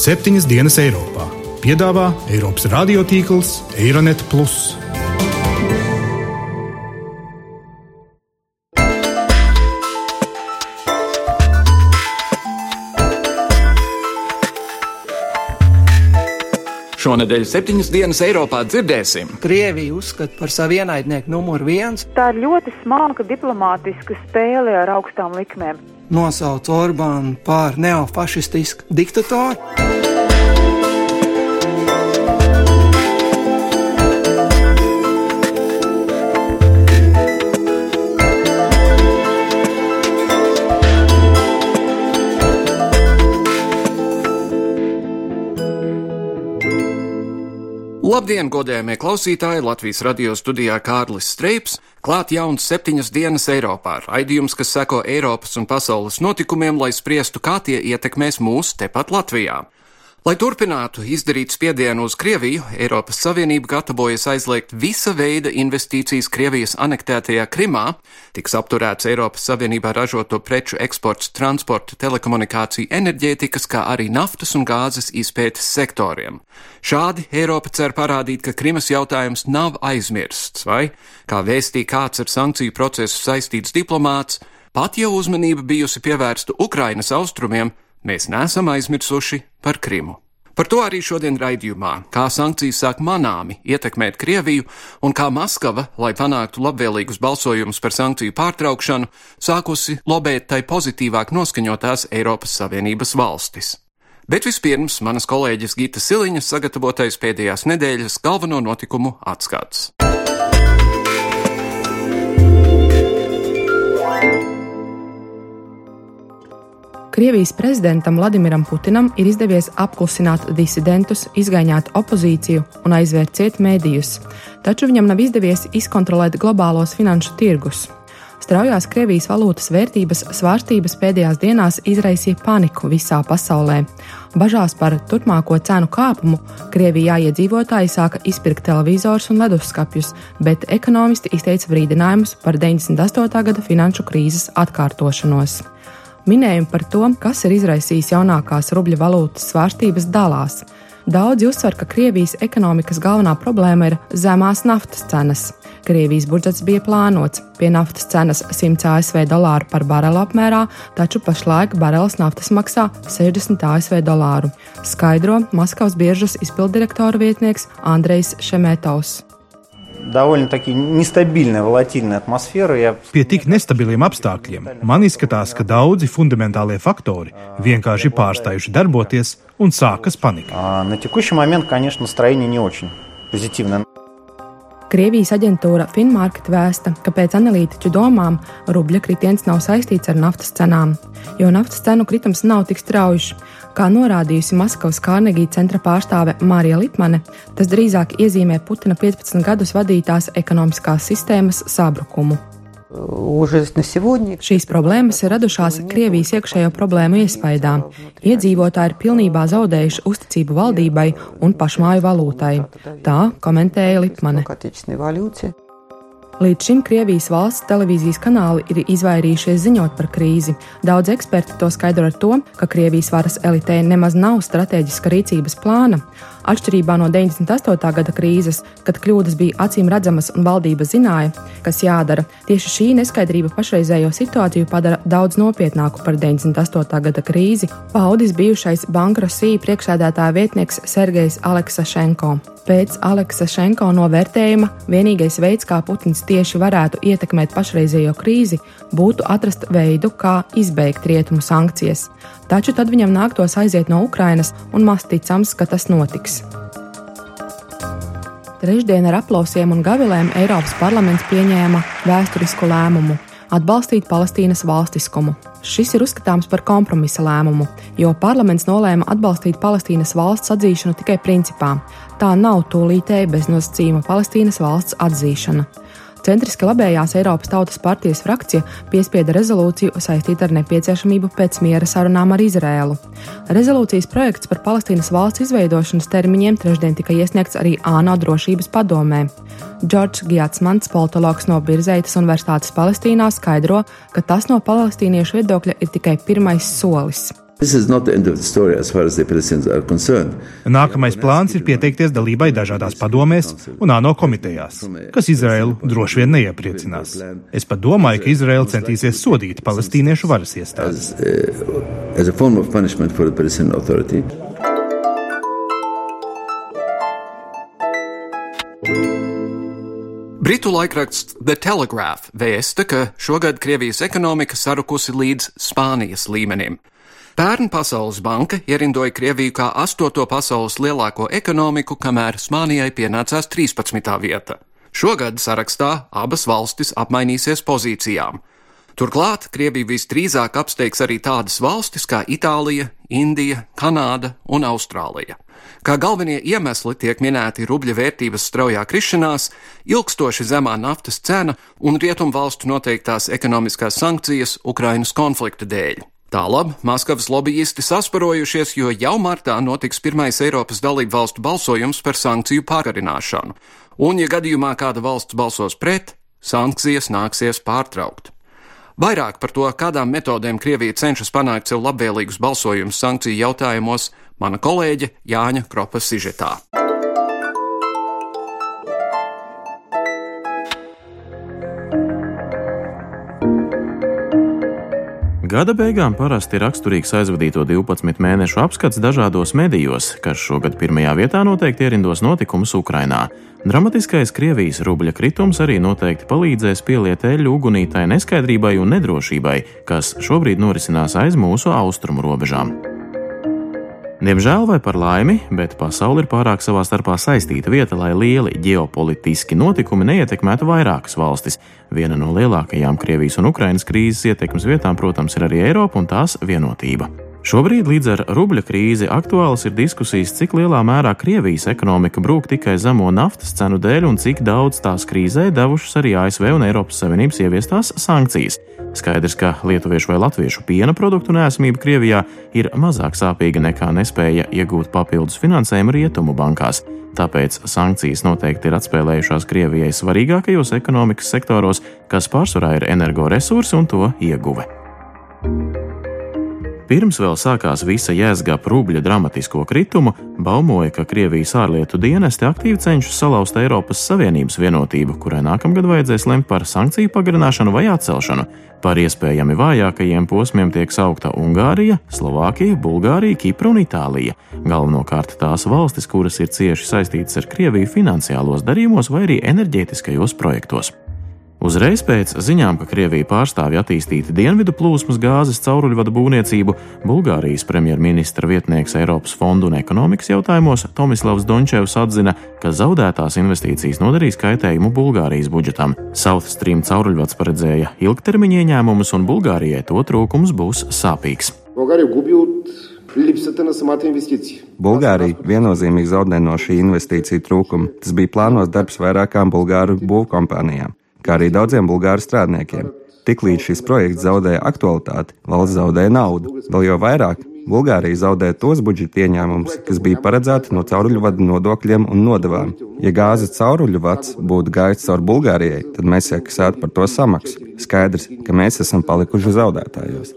septiņas dienas Eiropā. Piedāvā Eiropas radiotīkls Eironet. Šonadēļ septiņas dienas Eiropā dzirdēsim. Krievija uzskata par savu ienaidnieku numur viens. Tā ir ļoti smalka diplomātiska spēle ar augstām likmēm. Nosauc Orbānu par neofašistisku diktatoru. Labdien, godējamie klausītāji! Latvijas radio studijā Kārlis Streips, klāt jauns septiņas dienas Eiropā. Raidījums, kas seko Eiropas un pasaules notikumiem, lai spriestu, kā tie ietekmēs mūs tepat Latvijā. Lai turpinātu izdarīt spiedienu uz Krieviju, Eiropas Savienība gatavojas aizliegt visa veida investīcijas Krievijas anektētajā Krimā, tiks apturēts Eiropas Savienībā ražoto preču eksports transporta, telekomunikāciju, enerģētikas, kā arī naftas un gāzes izpētes sektoriem. Šādi Eiropa cer parādīt, ka Krimas jautājums nav aizmirsts, vai, kā vēstīja kāds ar sankciju procesu saistīts diplomāts, pat jau uzmanība bijusi pievērsta Ukrainas austrumiem, Mēs neesam aizmirsuši par Krimu. Par to arī šodien raidījumā, kā sankcijas sāk manāmi ietekmēt Krieviju un kā Maskava, lai panāktu labvēlīgus balsojumus par sankciju pārtraukšanu, sākusi lobēt tai pozitīvāk noskaņotās Eiropas Savienības valstis. Bet vispirms manas kolēģis Gita Siliņas sagatavotais pēdējās nedēļas galveno notikumu atskats. Krievijas prezidentam Vladimiram Putinam ir izdevies apklusināt disidentus, izgaņāt opozīciju un aizvērt ciet mēdījus, taču viņam nav izdevies izkontrolēt globālos finanšu tirgus. Straujās Krievijas valūtas vērtības svārstības pēdējās dienās izraisīja paniku visā pasaulē. Bažās par turpmāko cenu kāpumu Krievijā iedzīvotāji sāka izpirkt televizorus un leduskapjus, bet ekonomisti izteica brīdinājumus par 98. gada finanšu krīzes atkārtošanos. Minējumi par to, kas ir izraisījis jaunākās rubļa valūtas svārstības, dalās. Daudzi uzsver, ka Krievijas ekonomikas galvenā problēma ir zemās naftas cenas. Krievijas budžets bija plānots pie naftas cenas 100 ASV dolāru par barelu apmērā, taču pašlaik barelis naftas maksā 60 ASV dolāru, skaidro Maskavas biežas izpildirektora vietnieks Andrejs Šemetovs довольно-таки нестабильная, волатильная атmosfēra. Ja... Pie tik nestabiliem apstākļiem man izskatās, ka daudzi fundamentālie faktori vienkārši pārstājuši darboties un sākas panika. На текущий момент, конечно, настроение не очень позитивное. Krievijas aģentūra Finmarket vēsta, ka pēc analītiķu domām rubļa kritiens nav saistīts ar naftas cenām, jo naftas cenu kritums nav tik strauji. Kā norādījusi Maskavas Kārnegija centra pārstāve Mārija Litmane, tas drīzāk iezīmē Putina 15 gadus vadītās ekonomiskās sistēmas sabrukumu. Šīs problēmas ir radušās Krievijas iekšējo problēmu iespaidā. Iedzīvotāji ir pilnībā zaudējuši uzticību valdībai un pašmāju valūtai. Tā komentēja Lipmane. Līdz šim Krievijas valsts televīzijas kanāli ir izvairījušies ziņot par krīzi. Daudz eksperti to skaidro ar to, ka Krievijas varas elitei nemaz nav strateģiska rīcības plāna. Atšķirībā no 98. gada krīzes, kad kļūdas bija acīm redzamas un valdība zināja, kas jādara, tieši šī neskaidrība pašreizējo situāciju padara daudz nopietnāku par 98. gada krīzi, paudis bijušais bankrosija priekšsēdētāja vietnieks Sergejs Aleksašenko. Pēc Aleksašenko novērtējuma vienīgais veids, kā Putins tieši varētu ietekmēt pašreizējo krīzi, būtu atrast veidu, kā izbeigt rietumu sankcijas taču tad viņam nāktos aiziet no Ukrainas, un maz ticams, ka tas notiks. Trešdien ar aplausiem un gavilēm Eiropas parlaments pieņēma vēsturisku lēmumu atbalstīt Palestīnas valstiskumu. Šis ir uzskatāms par kompromisa lēmumu, jo parlaments nolēma atbalstīt Palestīnas valsts atzīšanu tikai principā. Tā nav tūlītēji bez nosacījuma Palestīnas valsts atzīšana. Centriski labējās Eiropas Tautas partijas frakcija piespieda rezolūciju saistītu ar nepieciešamību pēc miera sarunām ar Izrēlu. Rezolūcijas projekts par Palestīnas valsts izveidošanas termiņiem trešdien tika iesniegts arī ANO drošības padomē. Džordžs Giatsmans, politologs no Birzeitas Universitātes Palestīnā, skaidro, ka tas no palestīniešu viedokļa ir tikai pirmais solis. Nākamais plāns ir pieteikties dalībai dažādās padomēs un ANO komitejās, kas Izraēlu droši vien neiepriecinās. Es pat domāju, ka Izraēla centīsies sodīt palestīniešu varas iestādes. Britu laikraksts The Telegraph vēsta, ka šogad Krievijas ekonomika sarukusi līdz Spānijas līmenim. Pērn Pasaules banka ierindoja Krieviju kā astoto pasaules lielāko ekonomiku, kamēr Spānijai pienācās 13. vieta. Šogad sarakstā abas valstis apmainīsies pozīcijām. Turklāt Krievija visdrīzāk apsteigs arī tādas valstis kā Itālija, Indija, Kanāda un Austrālija. Kā galvenie iemesli tiek minēti rubļa vērtības straujā krišanās, ilgstoši zemā naftas cena un rietumu valstu noteiktās ekonomiskās sankcijas Ukrainas konflikta dēļ. Tālāk Maskavas lobbyisti sasparojušies, jo jau martā notiks pirmais Eiropas dalību valstu balsojums par sankciju pārgarināšanu, un, ja gadījumā kāda valsts balsos pret, sankcijas nāksies pārtraukt. Vairāk par to, kādām metodēm Krievija cenšas panākt sev labvēlīgus balsojumus sankciju jautājumos, mana kolēģe Jāņa Kropa Sižetā. Gada beigām parasti ir raksturīgs aizvadīto 12 mēnešu apskats dažādos medijos, kas šogad pirmajā vietā noteikti ierindos notikumus Ukrainā. Dramatiskais Krievijas rubļa kritums arī noteikti palīdzēs pieliet eļļu ugunītai neskaidrībai un nedrošībai, kas šobrīd norisinās aiz mūsu austrumu robežām. Diemžēl vai par laimi, bet pasaule ir pārāk savā starpā saistīta vieta, lai lieli ģeopolitiski notikumi neietekmētu vairākas valstis. Viena no lielākajām Krievijas un Ukrainas krīzes ietekmes vietām, protams, ir arī Eiropa un tās vienotība. Šobrīd līdz ar rubļa krīzi aktuāls ir diskusijas, cik lielā mērā Krievijas ekonomika brūk tikai zemo naftas cenu dēļ un cik daudz tās krīzē devušas arī ASV un Eiropas Savienības ieviestās sankcijas. Skaidrs, ka lietuviešu vai latviešu piena produktu neesamība Krievijā ir mazāk sāpīga nekā nespēja iegūt papildus finansējumu rietumu bankās. Tāpēc sankcijas noteikti ir atspēlējušās Krievijai svarīgākajos ekonomikas sektoros, kas pārsvarā ir energoresursi un to ieguve. Pirms vēl sākās visa jēzga rubļa dramatisko kritumu, baumoja, ka Krievijas ārlietu dienesti aktīvi cenšas salauzt Eiropas Savienības vienotību, kurai nākamgad vajadzēs lemt par sankciju pagarināšanu vai atcelšanu. Par iespējami vājākajiem posmiem tiek saukta Ungārija, Slovākija, Bulgārija, Kipra un Itālija. Galvenokārt tās valstis, kuras ir cieši saistītas ar Krieviju finansiālos darījumos vai arī enerģētiskajos projektos. Uzreiz pēc ziņām, ka Krievija pārstāvja attīstīt dienvidu plūsmas gāzes cauruļvadu būvniecību, Bulgārijas premjerministra vietnieks Eiropas fondu un ekonomikas jautājumos Tomislavs Dončevs atzina, ka zaudētās investīcijas nodarīs kaitējumu Bulgārijas budžetam. South Stream cauruļvads paredzēja ilgtermiņa ieņēmumus, un Bulgārijai to trūkums būs sāpīgs. Bulgārija viennozīmīgi zaudē no šī investīcija trūkuma. Tas bija plānos darbs vairākām bulgāru būvkompānijām kā arī daudziem bulgāru strādniekiem. Tiklīdz šis projekts zaudēja aktualitāti, valsts zaudēja naudu. Vēl jau vairāk Bulgārija zaudēja tos budžeta ieņēmumus, kas bija paredzēti no cauruļu vadu nodokļiem un nodevām. Ja gāzes cauruļu vads būtu gājis cauri Bulgārijai, tad mēs iekasētu par to samaksu. Skaidrs, ka mēs esam palikuši zaudētājos.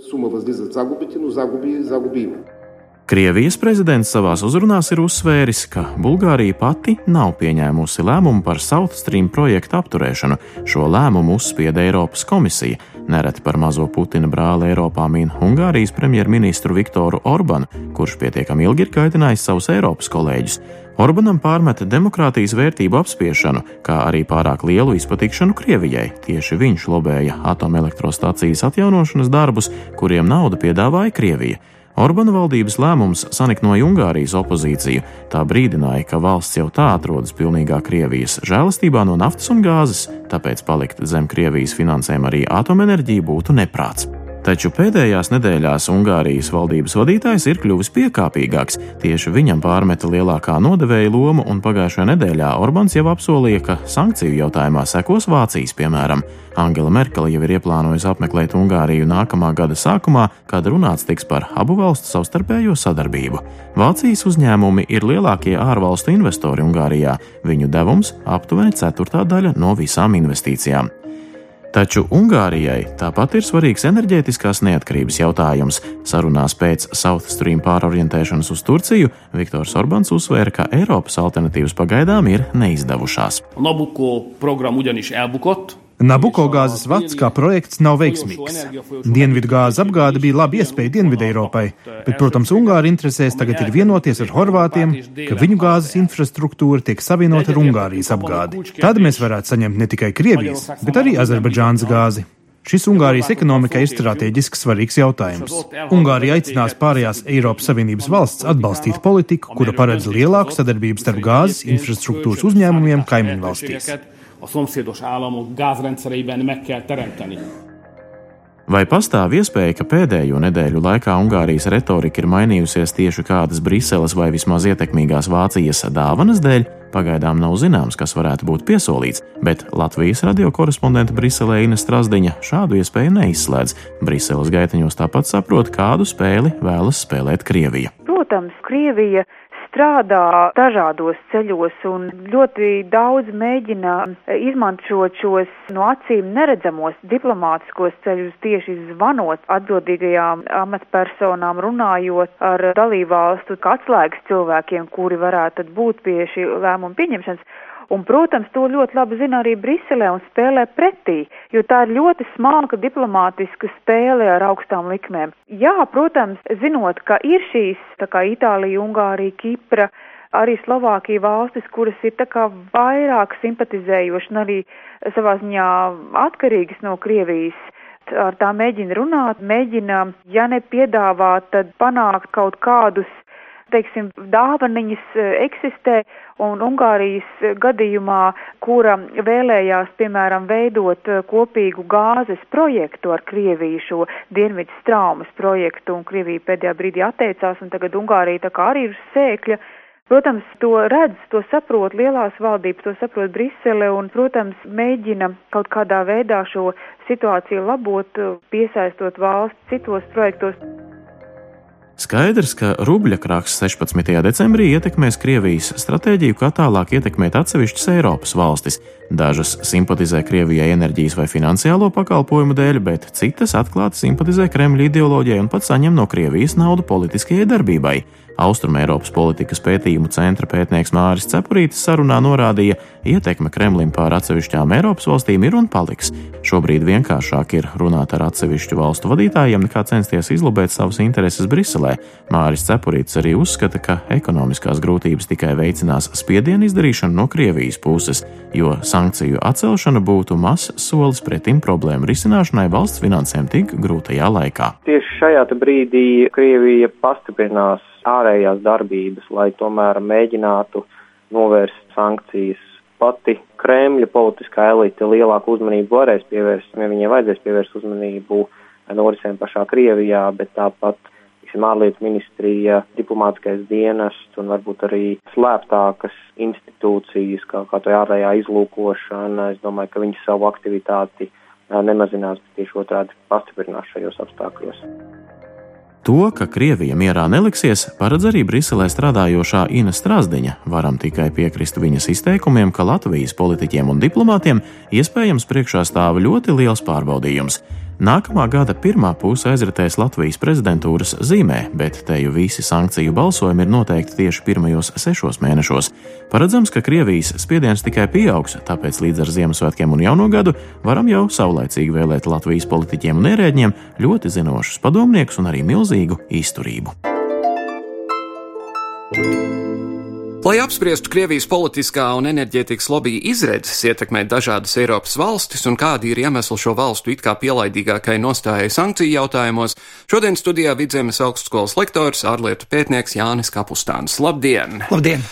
Krievijas prezidents savās uzrunās ir uzsvēris, ka Bulgārija pati nav pieņēmusi lēmumu par South Stream projektu apturēšanu. Šo lēmumu uzspieda Eiropas komisija. Nereti par mazo Putina brāli Eiropā min Ungārijas premjerministru Viktoru Orbanu, kurš pietiekami ilgi ir kaitinājis savus Eiropas kolēģus. Orbanam pārmeta demokrātijas vērtību apspiešanu, kā arī pārāk lielu izpatikšanu Krievijai. Tieši viņš lobēja atomelektrostācijas atjaunošanas darbus, kuriem naudu piedāvāja Krievija. Orbāna valdības lēmums saniknoja Ungārijas opozīciju. Tā brīdināja, ka valsts jau tā atrodas pilnīgā Krievijas žēlastībā no naftas un gāzes, tāpēc palikt zem Krievijas finansēm arī atomenerģija būtu neprāts. Taču pēdējās nedēļās Ungārijas valdības vadītājs ir kļuvis piekāpīgāks. Tieši viņam pārmeta lielākā nodevēja loma, un pagājušajā nedēļā Orbāns jau apsolīja, ka sankciju jautājumā sekos Vācijas piemēram. Angela Merkele jau ir ieplānojusi apmeklēt Ungāriju nākamā gada sākumā, kad runāts tiks par abu valstu savstarpējo sadarbību. Vācijas uzņēmumi ir lielākie ārvalstu investori Ungārijā. Viņu devums aptuveni ceturtā daļa no visām investīcijām. Taču Ungārijai tāpat ir svarīgs enerģētiskās neatkarības jautājums. Sarunās pēc South Stream pārorientēšanas uz Turciju Viktors Orbāns uzsvēra, ka Eiropas alternatīvas pagaidām ir neizdevušās. Nabucco program ugyanis elbukott, Nabuko gāzes vats kā projekts nav veiksmīgs. Dienvidu gāzes apgāde bija laba iespēja Dienvidu Eiropai, bet, protams, Ungāri interesēs tagad ir vienoties ar Horvātiem, ka viņu gāzes infrastruktūra tiek savienota ar Ungārijas apgādi. Tad mēs varētu saņemt ne tikai Krievijas, bet arī Azerbaidžānas gāzi. Šis Ungārijas ekonomikai ir strateģiski svarīgs jautājums. Ungārija aicinās pārējās Eiropas Savienības valsts atbalstīt politiku, kura paredz lielāku sadarbību starp gāzes infrastruktūras uzņēmumiem kaimiņu valstīs a szomszédos államok gázrendszereiben meg kell teremteni. Vai pastāv iespēja, ka pēdējo nedēļu laikā Ungārijas retorika ir mainījusies tieši kādas Briseles vai vismaz ietekmīgās Vācijas dāvanas dēļ? Pagaidām nav zināms, kas varētu būt piesolīts, bet Latvijas radio korespondente Briselē Ines Strasdiņa šādu iespēju neizslēdz. Briseles gaitaņos tāpat saprot, kādu spēli vēlas spēlēt Krievija. Protams, Krievija strādā dažādos ceļos un ļoti daudz mēģina izmantot šos no acīm neredzamos diplomātiskos ceļus tieši zvanot atbildīgajām amatpersonām, runājot ar dalībvalstu atslēgas cilvēkiem, kuri varētu būt pie šī lēmuma pieņemšanas. Un, protams, to ļoti labi zina arī Briselē un spēlē pretī, jo tā ir ļoti smalka diplomātiska spēle ar augstām likmēm. Jā, protams, zinot, ka ir šīs, tā kā Itālija, Ungārija, Kipra, arī Slovākija valstis, kuras ir tā kā vairāk simpatizējoši un arī savā ziņā atkarīgas no Krievijas. Ar tā mēģina runāt, mēģina, ja nepiedāvāt, tad panākt kaut kādus teiksim, dāvaniņas e, eksistē, un Ungārijas gadījumā, kura vēlējās, piemēram, veidot e, kopīgu gāzes projektu ar Krieviju, šo Dienvidu straumas projektu, un Krievija pēdējā brīdī atteicās, un tagad Ungārija tā kā arī ir sēkļa. Protams, to redz, to saprot lielās valdības, to saprot Brisele un, protams, mēģina kaut kādā veidā šo situāciju labot, piesaistot valsts citos projektos. Skaidrs, ka rubļa krāks 16. decembrī ietekmēs Krievijas stratēģiju, kā tālāk ietekmēt atsevišķas Eiropas valstis. Dažas simpatizē Krievijai enerģijas vai finansiālo pakalpojumu dēļ, bet citas atklāti simpatizē Kremļa ideoloģijai un pat saņem no Krievijas naudu politiskajai darbībai. Austrumēropas politikas pētījumu centra pētnieks Māris Cepurītis sarunā norādīja, ietekme Kremlim pār atsevišķām Eiropas valstīm ir un paliks. Šobrīd vienkāršāk ir runāt ar atsevišķu valstu vadītājiem, nekā censties izlobēt savas intereses Briselē. Māris Cepurītis arī uzskata, ka ekonomiskās grūtības tikai veicinās spiedienu izdarīšanu no Krievijas puses, jo sankciju atcelšana būtu mazs solis pretim problēmu risināšanai valsts finansēm tik grūtajā laikā. Tieši šajā brīdī Krievija pastiprinās ārējās darbības, lai tomēr mēģinātu novērst sankcijas. Pati Kremļa politiskā elite lielāku uzmanību varēs pievērst, ja viņiem vajadzēs pievērst uzmanību norisēm pašā Krievijā, bet tāpat tiksim, ārlietu ministrija, diplomātskais dienests un varbūt arī slēptākas institūcijas, kā, kā to ārējā izlūkošana. Es domāju, ka viņi savu aktivitāti nemazinās, bet tieši otrādi pastiprinās šajos apstākļos. To, ka Krievija mierā neliksies, paredz arī Briselē strādājošā Ina Strasdiņa. Varam tikai piekrist viņas izteikumiem, ka Latvijas politiķiem un diplomātiem iespējams priekšā stāv ļoti liels pārbaudījums. Nākamā gada pirmā puse aizritēs Latvijas prezidentūras zīmē, bet te jau visi sankciju balsojumi ir noteikti tieši pirmajos sešos mēnešos. Paredzams, ka Krievijas spiediens tikai pieaugs, tāpēc līdz ar Ziemassvētkiem un Jauno gadu varam jau saulēcīgi vēlēt Latvijas politiķiem un ierēģiem ļoti zinošus padomniekus un arī milzīgu izturību. Lai apspriestu Krievijas politiskā un enerģētikas lobby izredzes ietekmēt dažādas Eiropas valstis un kādi ir iemesli šo valstu it kā pielaidīgākai nostājai sankciju jautājumos, šodien studijā Vidzemes augstskolas lektors, ārlietu pētnieks Jānis Kapustāns. Labdien! Labdien!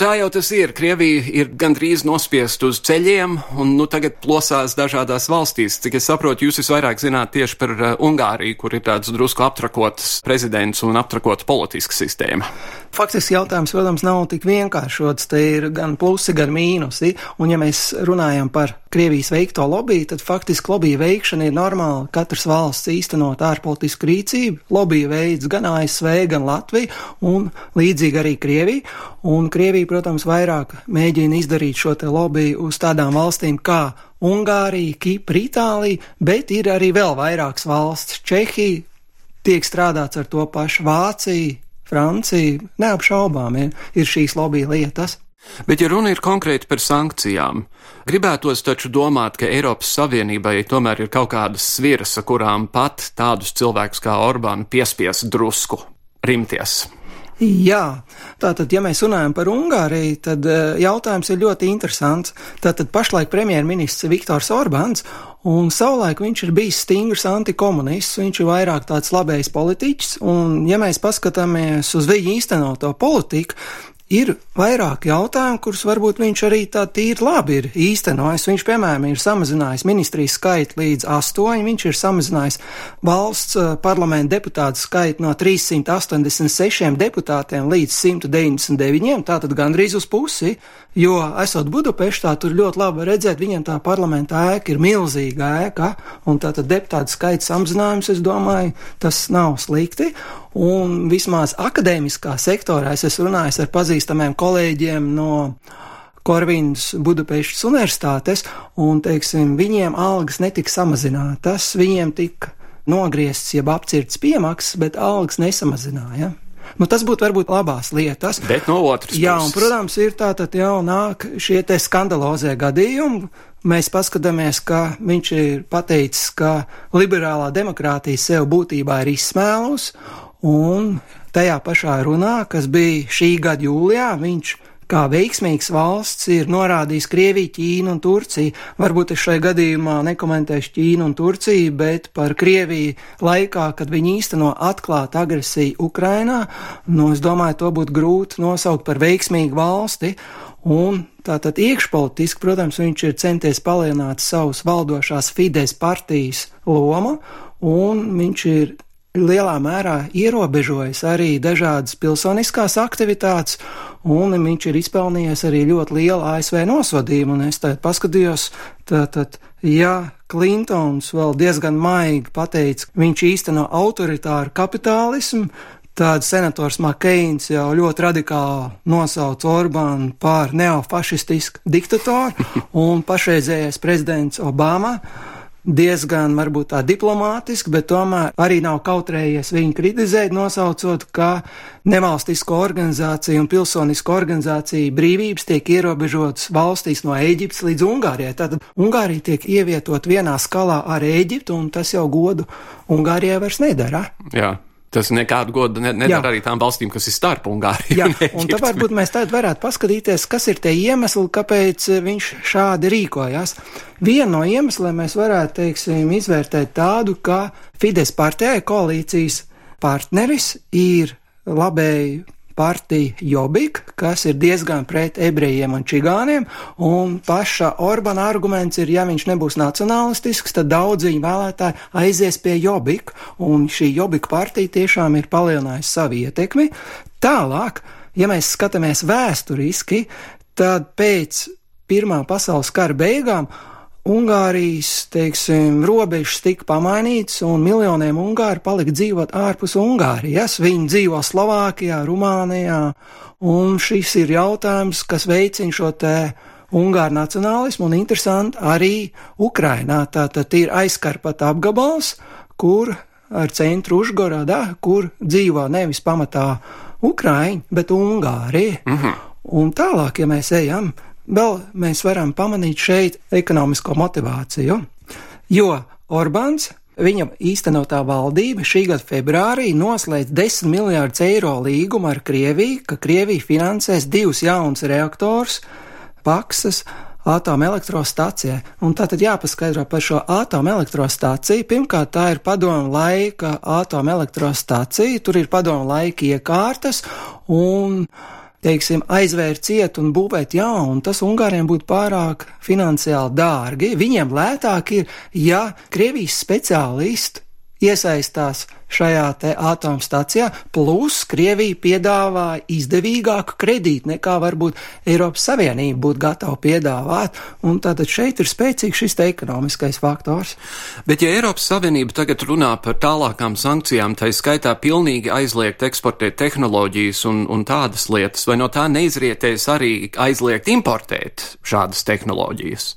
Tā jau tas ir. Krievija ir gandrīz nospiest uz ceļiem, un nu, tagad plosās dažādās valstīs. Cik es saprotu, jūs visvairāk zināt tieši par uh, Ungāriju, kur ir tāds drusku aptrakots prezidents un aptrakota politiska sistēma. Faktiski jautājums, protams, nav tik vienkāršots. Te ir gan plusi, gan mīnusi. Un, ja mēs runājam par Krievijas veikto lobby, tad faktiski lobby veikšana ir normāla. Katras valsts īstenot ārpolitisku rīcību. Lobby veids gan ASV, gan Latvija, un līdzīgi arī Krievija. Un Krievija, protams, vairāk mēģina izdarīt šo te lobby uz tādām valstīm kā Ungārija, Kipra, Itālija, bet ir arī vēl vairākas valsts - Čehija, tiek strādāts ar to pašu Vāciju, Franciju, neapšaubām ir, ir šīs lobby lietas. Bet, ja runa ir konkrēti par sankcijām, gribētos taču domāt, ka Eiropas Savienībai tomēr ir kaut kādas sviras, kurām pat tādus cilvēkus kā Orbānu piespies drusku rimties. Jā, tātad, ja mēs runājam par Ungāriju, tad eh, jautājums ir ļoti interesants. Tātad pašlaik premjerministrs Viktors Orbāns, un savulaik viņš ir bijis stingrs antikomunists, viņš ir vairāk tāds labējs politiķis, un ja mēs paskatāmies uz viņa īstenoto politiku, ir vairāk jautājumu, kurus varbūt viņš arī tā tīri labi ir īstenojis. Viņš, piemēram, ir samazinājis ministrijas skaitu līdz astoņi, viņš ir samazinājis valsts eh, parlamenta deputātu skaitu no 386 deputātiem līdz 199, tātad gandrīz uz pusi, jo, esot Budapeštā, tur ļoti labi redzēt, viņiem tā parlamenta ēka ir milzīga ēka, un tātad deputātu skaita samazinājums, es domāju, tas nav slikti. Un vismaz akadēmiskā sektorā es esmu runājis ar pazīstamiem kolēģiem no Korvīnas Budapeštas universitātes, un, teiksim, viņiem algas netika samazinātas, viņiem tika nogriezts, jeb apcirts piemaksas, bet algas nesamazināja. Nu, tas būtu varbūt labās lietas. Bet no otras puses. Jā, un, protams, ir tātad jau nāk šie te skandalozie gadījumi. Mēs paskatāmies, ka viņš ir pateicis, ka liberālā demokrātija sev būtībā ir izsmēlusi, Un tajā pašā runā, kas bija šī gada jūlijā, viņš kā veiksmīgs valsts ir norādījis Krieviju, Ķīnu un Turciju. Varbūt es šai gadījumā nekomentēšu Ķīnu un Turciju, bet par Krieviju laikā, kad viņi īsteno atklātu agresiju Ukrainā, nu, es domāju, to būtu grūti nosaukt par veiksmīgu valsti. Un tātad iekšpolitiski, protams, viņš ir centies palielināt savus valdošās Fides partijas lomu, un viņš ir lielā mērā ierobežojis arī dažādas pilsoniskās aktivitātes, un viņš ir izpelnījies arī ļoti lielu ASV nosodījumu. Un es tagad paskatījos, tātad, ja Klintons vēl diezgan maigi pateica, ka viņš īsteno autoritāru kapitālismu, Tad senators Makēns jau ļoti radikāli nosauca Orbānu par neofašistisku diktatoru, un pašreizējais prezidents Obama diezgan varbūt tā diplomātiski, bet tomēr arī nav kautrējies viņu kritizēt, nosaucot, ka nevalstisko organizāciju un pilsonisko organizāciju brīvības tiek ierobežotas valstīs no Eģiptes līdz Ungārijai. Tātad Ungārija tiek ievietot vienā skalā ar Eģiptu, un tas jau godu Ungārijai vairs nedara. Jā, Tas nekādu godu nedara arī tām valstīm, kas ir starp Ungāriju. Jā, un, un tad varbūt mēs tad varētu paskatīties, kas ir tie iemesli, kāpēc viņš šādi rīkojās. Vienu no iemesliem mēs varētu, teiksim, izvērtēt tādu, ka Fides partijai koalīcijas partneris ir labēji partija Jobik, kas ir diezgan pret ebrejiem un čigāniem, un paša Orbana arguments ir, ja viņš nebūs nacionalistisks, tad daudz viņa vēlētāji aizies pie Jobik, un šī Jobik partija tiešām ir palielinājusi savu ietekmi. Tālāk, ja mēs skatāmies vēsturiski, tad pēc Pirmā pasaules kara beigām Ungārijas, teiksim, robežas tika pamainītas un miljoniem ungāri palika dzīvot ārpus Ungārijas. Viņi dzīvo Slovākijā, Rumānijā, un šis ir jautājums, kas veicina šo te ungāru nacionālismu un interesanti arī Ukrainā. Tātad ir aizkarpat apgabals, kur ar centru Užgorodā, kur dzīvo nevis pamatā Ukraiņi, bet Ungāri. -hmm. Un tālāk, ja mēs ejam, Vēl mēs varam pamanīt šeit ekonomisko motivāciju, jo Orbāns Viņa īstenotā valdība šī gada februārī noslēdz 10 miljārdus eiro līgumu ar Krieviju, ka Krievija finansēs divus jaunus reaktorus Paksas atomelektrostacijai. Un tā tad jāpaskaidro par šo atomelektrostaciju. Pirmkārt, tā ir padomu laika atomelektrostacija, tur ir padomu laika iekārtas un teiksim, aizvērt ciet un būvēt jaunu, tas Ungāriem būtu pārāk finansiāli dārgi. Viņiem lētāk ir, ja Krievijas speciālisti iesaistās šajā te atomstacijā, plus Krievija piedāvāja izdevīgāku kredītu nekā varbūt Eiropas Savienība būtu gatava piedāvāt, un tātad šeit ir spēcīgs šis te ekonomiskais faktors. Bet ja Eiropas Savienība tagad runā par tālākām sankcijām, tai skaitā pilnīgi aizliegt eksportēt tehnoloģijas un, un tādas lietas, vai no tā neizrietēs arī aizliegt importēt šādas tehnoloģijas?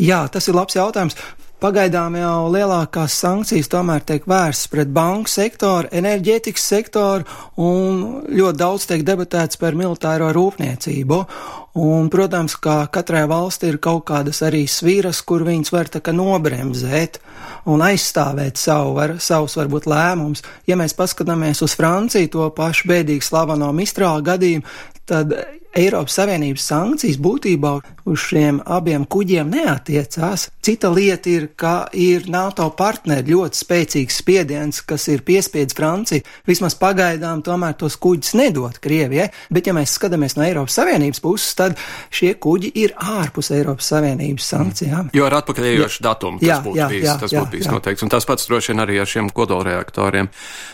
Jā, tas ir labs jautājums. Pagaidām jau lielākās sankcijas tomēr tiek vērstas pret banku sektoru, enerģētikas sektoru un ļoti daudz tiek debatēts par militāro rūpniecību. Un, protams, ka katrai valstī ir kaut kādas arī svīras, kur viņas var tā kā nobremzēt un aizstāvēt savu, var, savus varbūt lēmumus. Ja mēs paskatāmies uz Franciju, to pašu bēdīgi slaveno Mistrāla gadījumu, tad Eiropas Savienības sankcijas būtībā uz šiem abiem kuģiem neatiecās. Cita lieta ir, ka ir NATO partneri ļoti spēcīgs spiediens, kas ir piespiedz Franciju vismaz pagaidām tomēr tos kuģus nedot Krievijai, bet ja mēs skatāmies no Eiropas Savienības puses, tad šie kuģi ir ārpus Eiropas Savienības sankcijām. Jo ar atpakaļējošu datumu tas jā, būtu jā, bijis, jā, tas jā, būtu bijis jā. noteikts, un tas pats droši vien arī ar šiem kodolreaktoriem.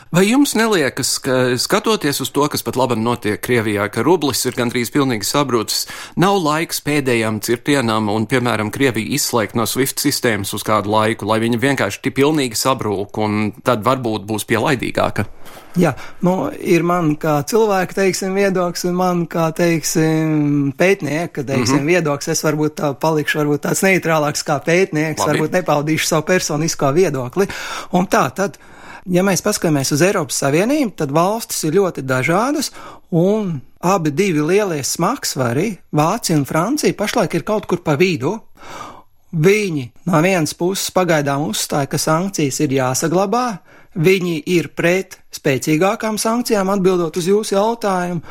Vai jums neliekas, ka skatoties uz to, kas pat labi notiek Krievijā, ka rublis ir gandrīz Krievijas pilnīgi sabrucis. Nav laiks pēdējām cirtienām un, piemēram, Krievija izslēgt no SWIFT sistēmas uz kādu laiku, lai viņa vienkārši tik pilnīgi sabrūk un tad varbūt būs pielaidīgāka. Jā, nu, ir man kā cilvēka, teiksim, viedoklis, un man kā, teiksim, pētnieka, teiksim, mm -hmm. viedoklis. Es varbūt tā palikšu varbūt tāds neitrālāks kā pētnieks, Labi. varbūt nepaudīšu savu personisko viedokli. Un tā tad ja mēs paskatāmies uz Eiropas Savienību, tad valstis ir ļoti dažādas, un abi divi lielie smagsvari, Vācija un Francija, pašlaik ir kaut kur pa vidu. Viņi no vienas puses pagaidām uzstāja, ka sankcijas ir jāsaglabā, viņi ir pret spēcīgākām sankcijām, atbildot uz jūsu jautājumu,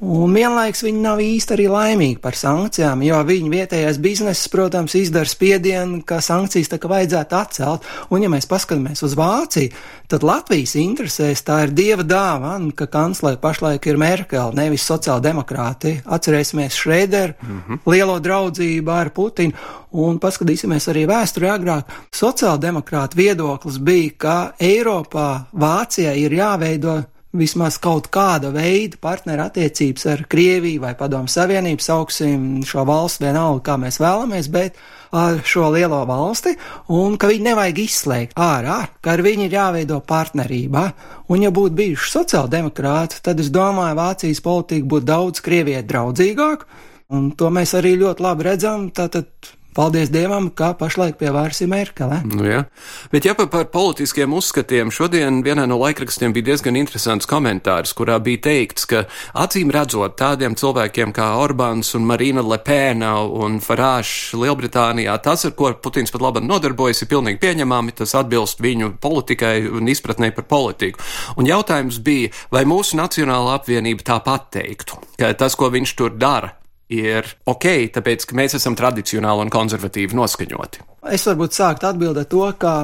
Un vienlaiks viņi nav īsti arī laimīgi par sankcijām, jo viņu vietējais bizness, protams, izdara spiedienu, ka sankcijas tā kā vajadzētu atcelt. Un, ja mēs paskatāmies uz Vāciju, tad Latvijas interesēs tā ir dieva dāvana, ka kanclere pašlaik ir Merkele, nevis sociāldemokrāti. Atcerēsimies Šrēderu, mm -hmm. lielo draudzību ar Putinu, un paskatīsimies arī vēsturē agrāk. Sociāldemokrāta viedoklis bija, ka Eiropā Vācijai ir jāveido vismaz kaut kāda veida partneru attiecības ar Krieviju vai Padomu Savienību, sauksim šo valstu vienalga, kā mēs vēlamies, bet ar šo lielo valsti, un ka viņi nevajag izslēgt ārā, ka ar viņu ir jāveido partnerībā. Un, ja būtu bijuši sociāldemokrāti, tad es domāju, Vācijas politika būtu daudz Krievijai draudzīgāka, un to mēs arī ļoti labi redzam. Tātad Paldies Dievam, kā pašlaik pie vairs ir Merkele. Nu, jā. Bet, ja par politiskiem uzskatiem, šodien vienā no laikrakstiem bija diezgan interesants komentārs, kurā bija teikts, ka acīm redzot tādiem cilvēkiem kā Orbāns un Marina Lepēna un Farāšs Lielbritānijā, tas, ar ko Putins pat labi nodarbojas, ir pilnīgi pieņemami, tas atbilst viņu politikai un izpratnē par politiku. Un jautājums bija, vai mūsu Nacionāla apvienība tāpat teiktu, ka tas, ko viņš tur dara, ir ok, tāpēc ka mēs esam tradicionāli un konservatīvi noskaņoti? Es varbūt sāktu atbildēt to, ka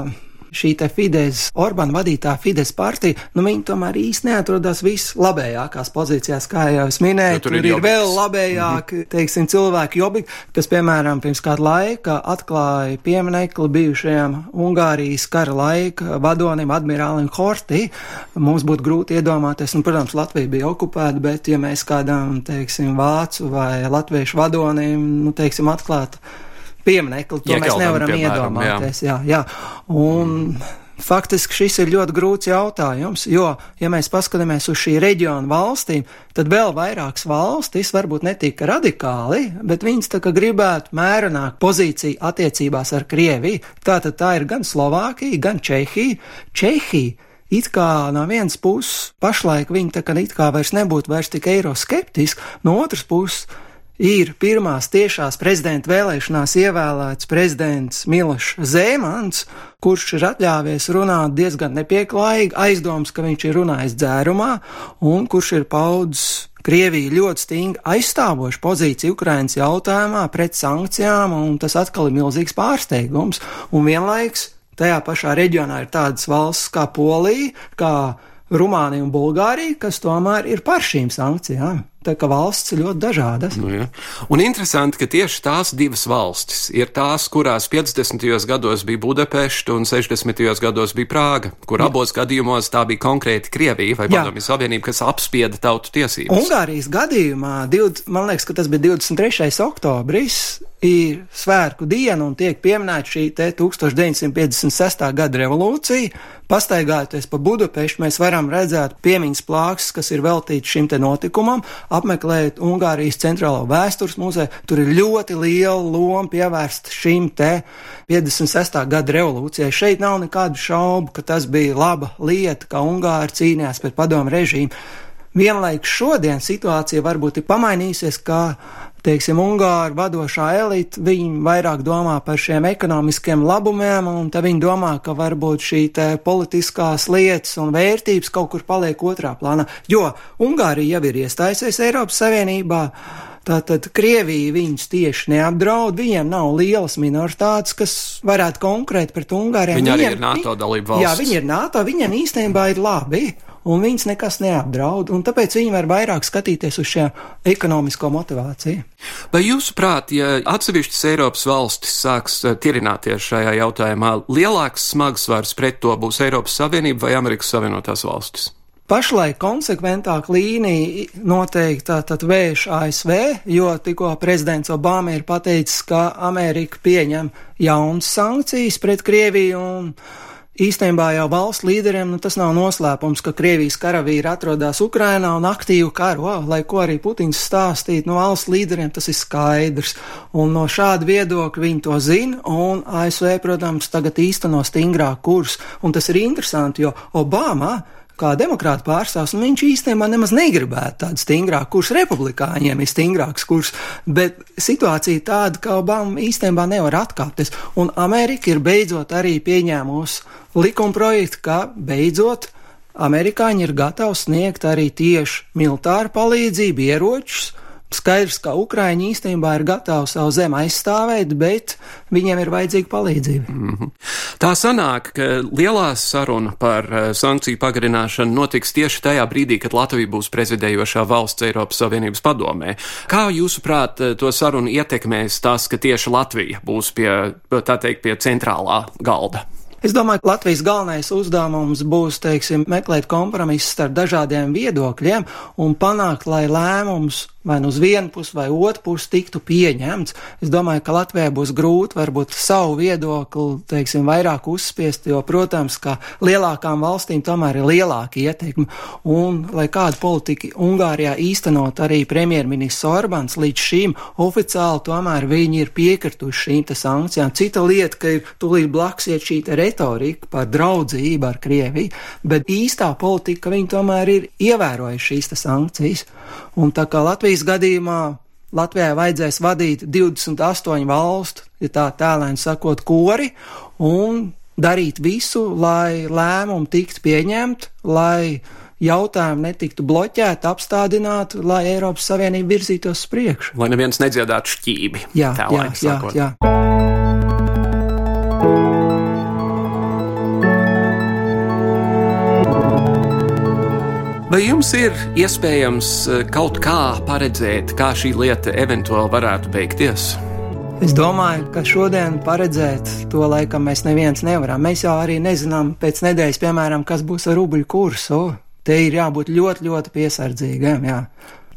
šī te Fides, Orbán vadītā Fides partija, nu viņi tomēr īsti neatrodas vislabējākās pozīcijās, kā jau es minēju, ja, tur, tur ir, ir vēl labējāk, mm -hmm. teiksim, cilvēki jobi, kas, piemēram, pirms kāda laika atklāja pieminekli bijušajam Ungārijas kara laika vadonim admirālim Hortī. Mums būtu grūti iedomāties, un, protams, Latvija bija okupēta, bet ja mēs kādam, teiksim, vācu vai latviešu vadonim, nu, teiksim, atklātu pieminekli, to Iekeldam, mēs nevaram piemēram, iedomāties. Jā. Jā, jā. Un, mm. Faktiski šis ir ļoti grūts jautājums, jo, ja mēs paskatāmies uz šī reģiona valstīm, tad vēl vairākas valstis varbūt netika radikāli, bet viņas tā kā gribētu mērenāk pozīciju attiecībās ar Krieviju. Tātad tā ir gan Slovākija, gan Čehija. Čehija it kā no vienas puses pašlaik viņi tā kā it kā vairs nebūtu vairs tik eiroskeptiski, no otras puses ir pirmās tiešās prezidenta vēlēšanās ievēlēts prezidents Milošs Zēmans, kurš ir atļāvies runāt diezgan nepieklājīgi, aizdoms, ka viņš ir runājis dzērumā, un kurš ir paudzis Krieviju ļoti stingri aizstāvošu pozīciju Ukrainas jautājumā pret sankcijām, un tas atkal ir milzīgs pārsteigums, un vienlaiks tajā pašā reģionā ir tādas valsts kā Polija, kā Rumānija un Bulgārija, kas tomēr ir par šīm sankcijām. Tā kā valsts ir ļoti dažādas. Nu, ja. Un interesanti, ka tieši tās divas valstis ir tās, kurās 50. gados bija Budapešta un 60. gados bija Prāga, kur Jā. abos gadījumos tā bija konkrēti Krievija vai Padomju Savienība, kas apspieda tautu tiesības. Ungārijas gadījumā, 20, man liekas, ka tas bija 23. oktobris, ir svētku diena un tiek pieminēta šī 1956. gada revolūcija. Pastaigājoties pa Budapeštu, mēs varam redzēt piemiņas plāksnes, kas ir veltītas šim te notikumam, apmeklēt Ungārijas centrālo vēstures muzeju. Tur ir ļoti liela loma pievērsta šim te 56. gada revolūcijai. Šeit nav nekādu šaubu, ka tas bija laba lieta, ka Ungāri cīnījās pret padomu režīmu. Vienlaikus šodien situācija varbūt ir pamainījusies, ka teiksim, Ungāru vadošā elite, viņi vairāk domā par šiem ekonomiskiem labumiem, un tad viņi domā, ka varbūt šī politiskās lietas un vērtības kaut kur paliek otrā plānā, jo Ungārija jau ir iestājusies Eiropas Savienībā. Tātad Krievija viņus tieši neapdraud, viņiem nav lielas minoritātes, kas varētu konkrēti pret Ungāriem. Viņi arī viņiem, ir NATO dalība valsts. Jā, viņi ir NATO, viņiem īstenībā ir labi un viņas nekas neapdraud, un tāpēc viņi var vairāk skatīties uz šo ekonomisko motivāciju. Vai jūsuprāt, ja atsevišķas Eiropas valstis sāks eh, tirināties šajā jautājumā, lielāks smagsvars pret to būs Eiropas Savienība vai Amerikas Savienotās valstis? Pašlaik konsekventāk līnija noteikti tātad vērš ASV, jo tikko prezidents Obama ir pateicis, ka Amerika pieņem jaunas sankcijas pret Krieviju un Īstenībā jau valsts līderiem nu, tas nav noslēpums, ka Krievijas karavīri atrodas Ukrainā un aktīvi karo, lai ko arī Putins stāstītu, no valsts līderiem tas ir skaidrs. Un no šāda viedokļa viņi to zina, un ASV, protams, tagad īsteno stingrāku kursu. Un tas ir interesanti, jo Obama kā demokrāta pārstāvs, un viņš īstenībā nemaz negribētu tādu stingrāku kursu. Republikāņiem ir stingrāks kurs, bet situācija tāda, ka Obama īstenībā nevar atkāpties. Un Amerika ir beidzot arī pieņēmusi likumprojektu, ka beidzot amerikāņi ir gatavi sniegt arī tieši militāru palīdzību, ieročus Skaidrs, ka Ukraiņi īstenībā ir gatavi savu zemi aizstāvēt, bet viņiem ir vajadzīga palīdzība. Mm -hmm. Tā sanāk, ka lielā saruna par uh, sankciju pagarināšanu notiks tieši tajā brīdī, kad Latvija būs prezidējošā valsts Eiropas Savienības padomē. Kā jūsuprāt, eh, to sarunu ietekmēs tas, ka tieši Latvija būs pie, tā teikt, pie centrālā galda? Es domāju, ka Latvijas galvenais uzdevums būs, teiksim, meklēt kompromisu starp dažādiem viedokļiem un panākt, lai lēmums vai nu uz vienu pusi vai otru pusi tiktu pieņemts. Es domāju, ka Latvijai būs grūti varbūt savu viedokli, teiksim, vairāk uzspiest, jo, protams, ka lielākām valstīm tomēr ir lielāka ietekme. Un, lai kādu politiku Ungārijā īstenot arī premjerministrs Orbāns, līdz šim oficiāli tomēr viņi ir piekrituši šīm te sankcijām. Cita lieta, ka ir tūlīt blakus iet šī retorika par draudzību ar Krieviju, bet īstā politika viņi tomēr ir ievērojuši šīs sankcijas. Un tā kā Latvijas gadījumā Latvijai vajadzēs vadīt 28 valstu, ja tā tēlēni sakot, kori, un darīt visu, lai lēmumi tiktu pieņemti, lai jautājumi netiktu bloķēti, apstādināti, lai Eiropas Savienība virzītos uz priekšu. Lai neviens nedziedātu šķīvi. Jā, jā, jā, jā. Vai jums ir iespējams eh, kaut kā paredzēt, kā šī lieta eventuāli varētu beigties? Es domāju, ka šodien paredzēt to laikam mēs neviens nevaram. Mēs jau arī nezinām pēc nedēļas, piemēram, kas būs ar rubļu kursu. Te ir jābūt ļoti, ļoti piesardzīgiem. Jā.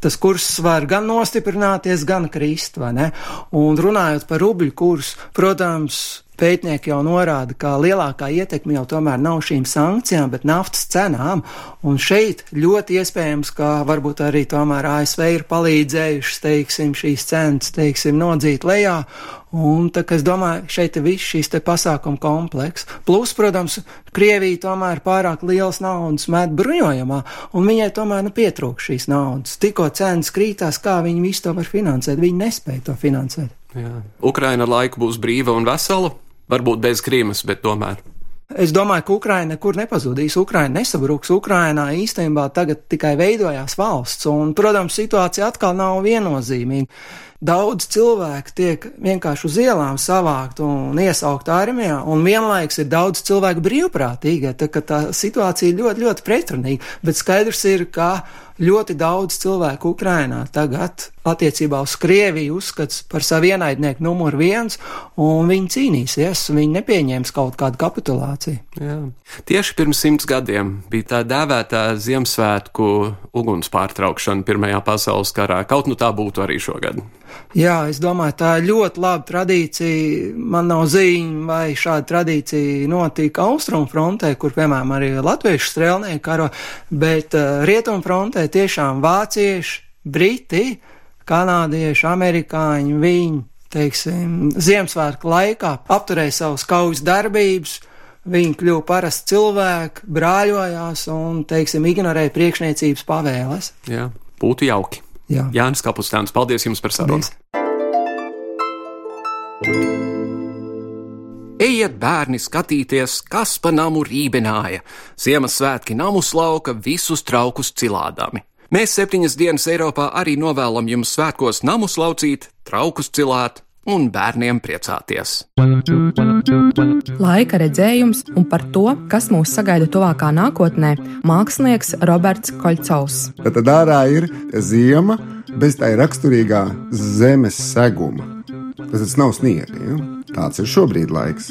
Tas kurs var gan nostiprināties, gan krist, vai ne? Un runājot par rubļu kursu, protams, Pētnieki jau norāda, ka lielākā ietekme jau tomēr nav šīm sankcijām, bet naftas cenām, un šeit ļoti iespējams, ka varbūt arī tomēr ASV ir palīdzējušas, teiksim, šīs cenas, teiksim, nodzīt lejā, Un tā kā es domāju, šeit ir viss šīs te pasākuma kompleks. Plus, protams, Krievija tomēr pārāk liels naudas met bruņojumā, un viņai tomēr nu pietrūk šīs naudas. Tikko cenas krītās, kā viņi visu to var finansēt, viņi nespēja to finansēt. Jā. Ukraina ar laiku būs brīva un vesela varbūt bez Krīmas, bet tomēr. Es domāju, ka Ukraina nekur nepazudīs, Ukraina nesabruks. Ukrainā īstenībā tagad tikai veidojās valsts, un, protams, situācija atkal nav viennozīmīga. Daudz cilvēku tiek vienkārši uz ielām savākt un iesaukt armijā, un vienlaiks ir daudz cilvēku brīvprātīgi. Tā, tā situācija ļoti, ļoti pretrunīga, bet skaidrs ir, ka ļoti daudz cilvēku Ukrainā tagad attiecībā uz Krieviju uzskats par savu ienaidnieku numur viens, un viņi cīnīsies, viņi nepieņems kaut kādu kapitulāciju. Jā. Tieši pirms simts gadiem bija tā dēvētā Ziemassvētku uguns pārtraukšana Pirmajā pasaules karā, kaut nu tā būtu arī šogad. Jā, es domāju, tā ir ļoti laba tradīcija. Man nav ziņa, vai šāda tradīcija notika Austrumfrontē, kur, piemēram, arī latviešu strēlnieki karo, bet uh, Rietumfrontē tiešām vācieši, briti, kanādieši, amerikāņi, viņi, teiksim, Ziemassvētku laikā apturēja savus kaujas darbības, viņi kļuva parasti cilvēki, brāļojās un, teiksim, ignorēja priekšniecības pavēles. Jā, būtu jauki. Jā. Jānis Kapustāns, paldies jums par sarunu! Ejiet, bērni, skatīties, kas pa namu rībināja. Ziemassvētki namu slauka visus traukus cilādami. Mēs septiņas dienas Eiropā arī novēlam jums svētkos namus laucīt, traukus cilāt un bērniem priecāties. Laika redzējums un par to, kas mūs sagaida tuvākā nākotnē, mākslinieks Roberts Koļcaus. Tad ārā ir ziema bez tā raksturīgā zemes seguma. Tas nav sniega. Ja? Tāds ir šobrīd laiks.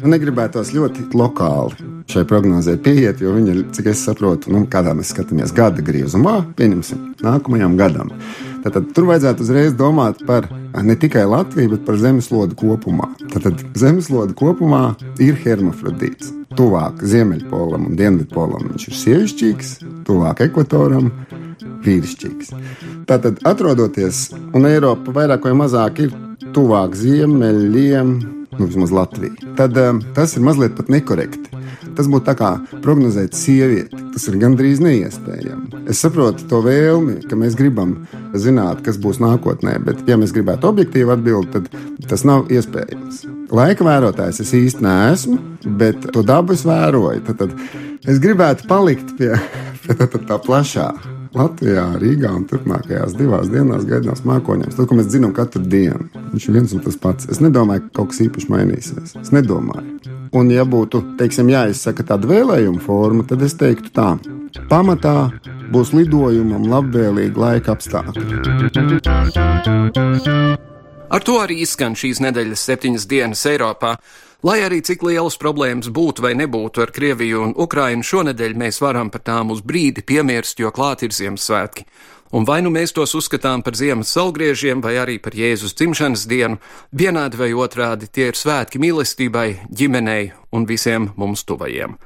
Man negribētos ļoti lokāli šai prognozē pieiet, jo viņa, cik es saprotu, nu, kādā mēs skatāmies gada griezumā, pieņemsim, nākamajam gadam. Tātad tur vajadzētu uzreiz domāt par ne tikai Latviju, bet par zemeslodi kopumā. Tātad zemeslodi kopumā ir hermafrodīts. Tuvāk Ziemeļpolam un Dienvidpolam viņš ir sievišķīgs, tuvāk ekvatoram vīrišķīgs. Tātad, atrodoties, un Eiropa vairāk vai mazāk ir tuvāk ziemeļiem, nu, vismaz Latvija, tad um, tas ir mazliet pat nekorekti. Tas būtu tā kā prognozēt sievieti. Tas ir gandrīz neiespējami. Es saprotu to vēlmi, ka mēs gribam zināt, kas būs nākotnē, bet, ja mēs gribētu objektīvi atbildēt, tad tas nav iespējams. Laika vērotājs es īsti neesmu, bet to dabu es vēroju. Tad, tad es gribētu palikt pie, pie tā, tā, tā plašā Latvijā, Rīgā un turpmākajās divās dienās gaidāms mākoņiem. Tas, ko mēs zinām katru dienu, viņš ir viens un tas pats. Es nedomāju, ka kaut kas īpaši mainīsies. Es nedomāju. Un, ja būtu, teiksim, jāizsaka tāda vēlējuma forma, tad es teiktu tā. Pamatā būs lidojumam labvēlīgi laika apstākļi. Ar to arī izskan šīs nedēļas septiņas dienas Eiropā. Lai arī cik lielas problēmas būtu vai nebūtu ar Krieviju un Ukrainu, šonadēļ mēs varam par tām uz brīdi piemirst, jo klāt ir Ziemassvētki. Un vai nu mēs tos uzskatām par ziemas salgriežiem vai arī par Jēzus dzimšanas dienu, vienādi vai otrādi tie ir svētki mīlestībai, ģimenei un visiem mums tuvajiem.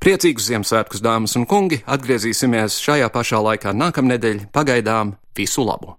Priecīgus Ziemassvētkus, dāmas un kungi! Atgriezīsimies šajā pašā laikā nākamnedēļ. Pagaidām visu labu!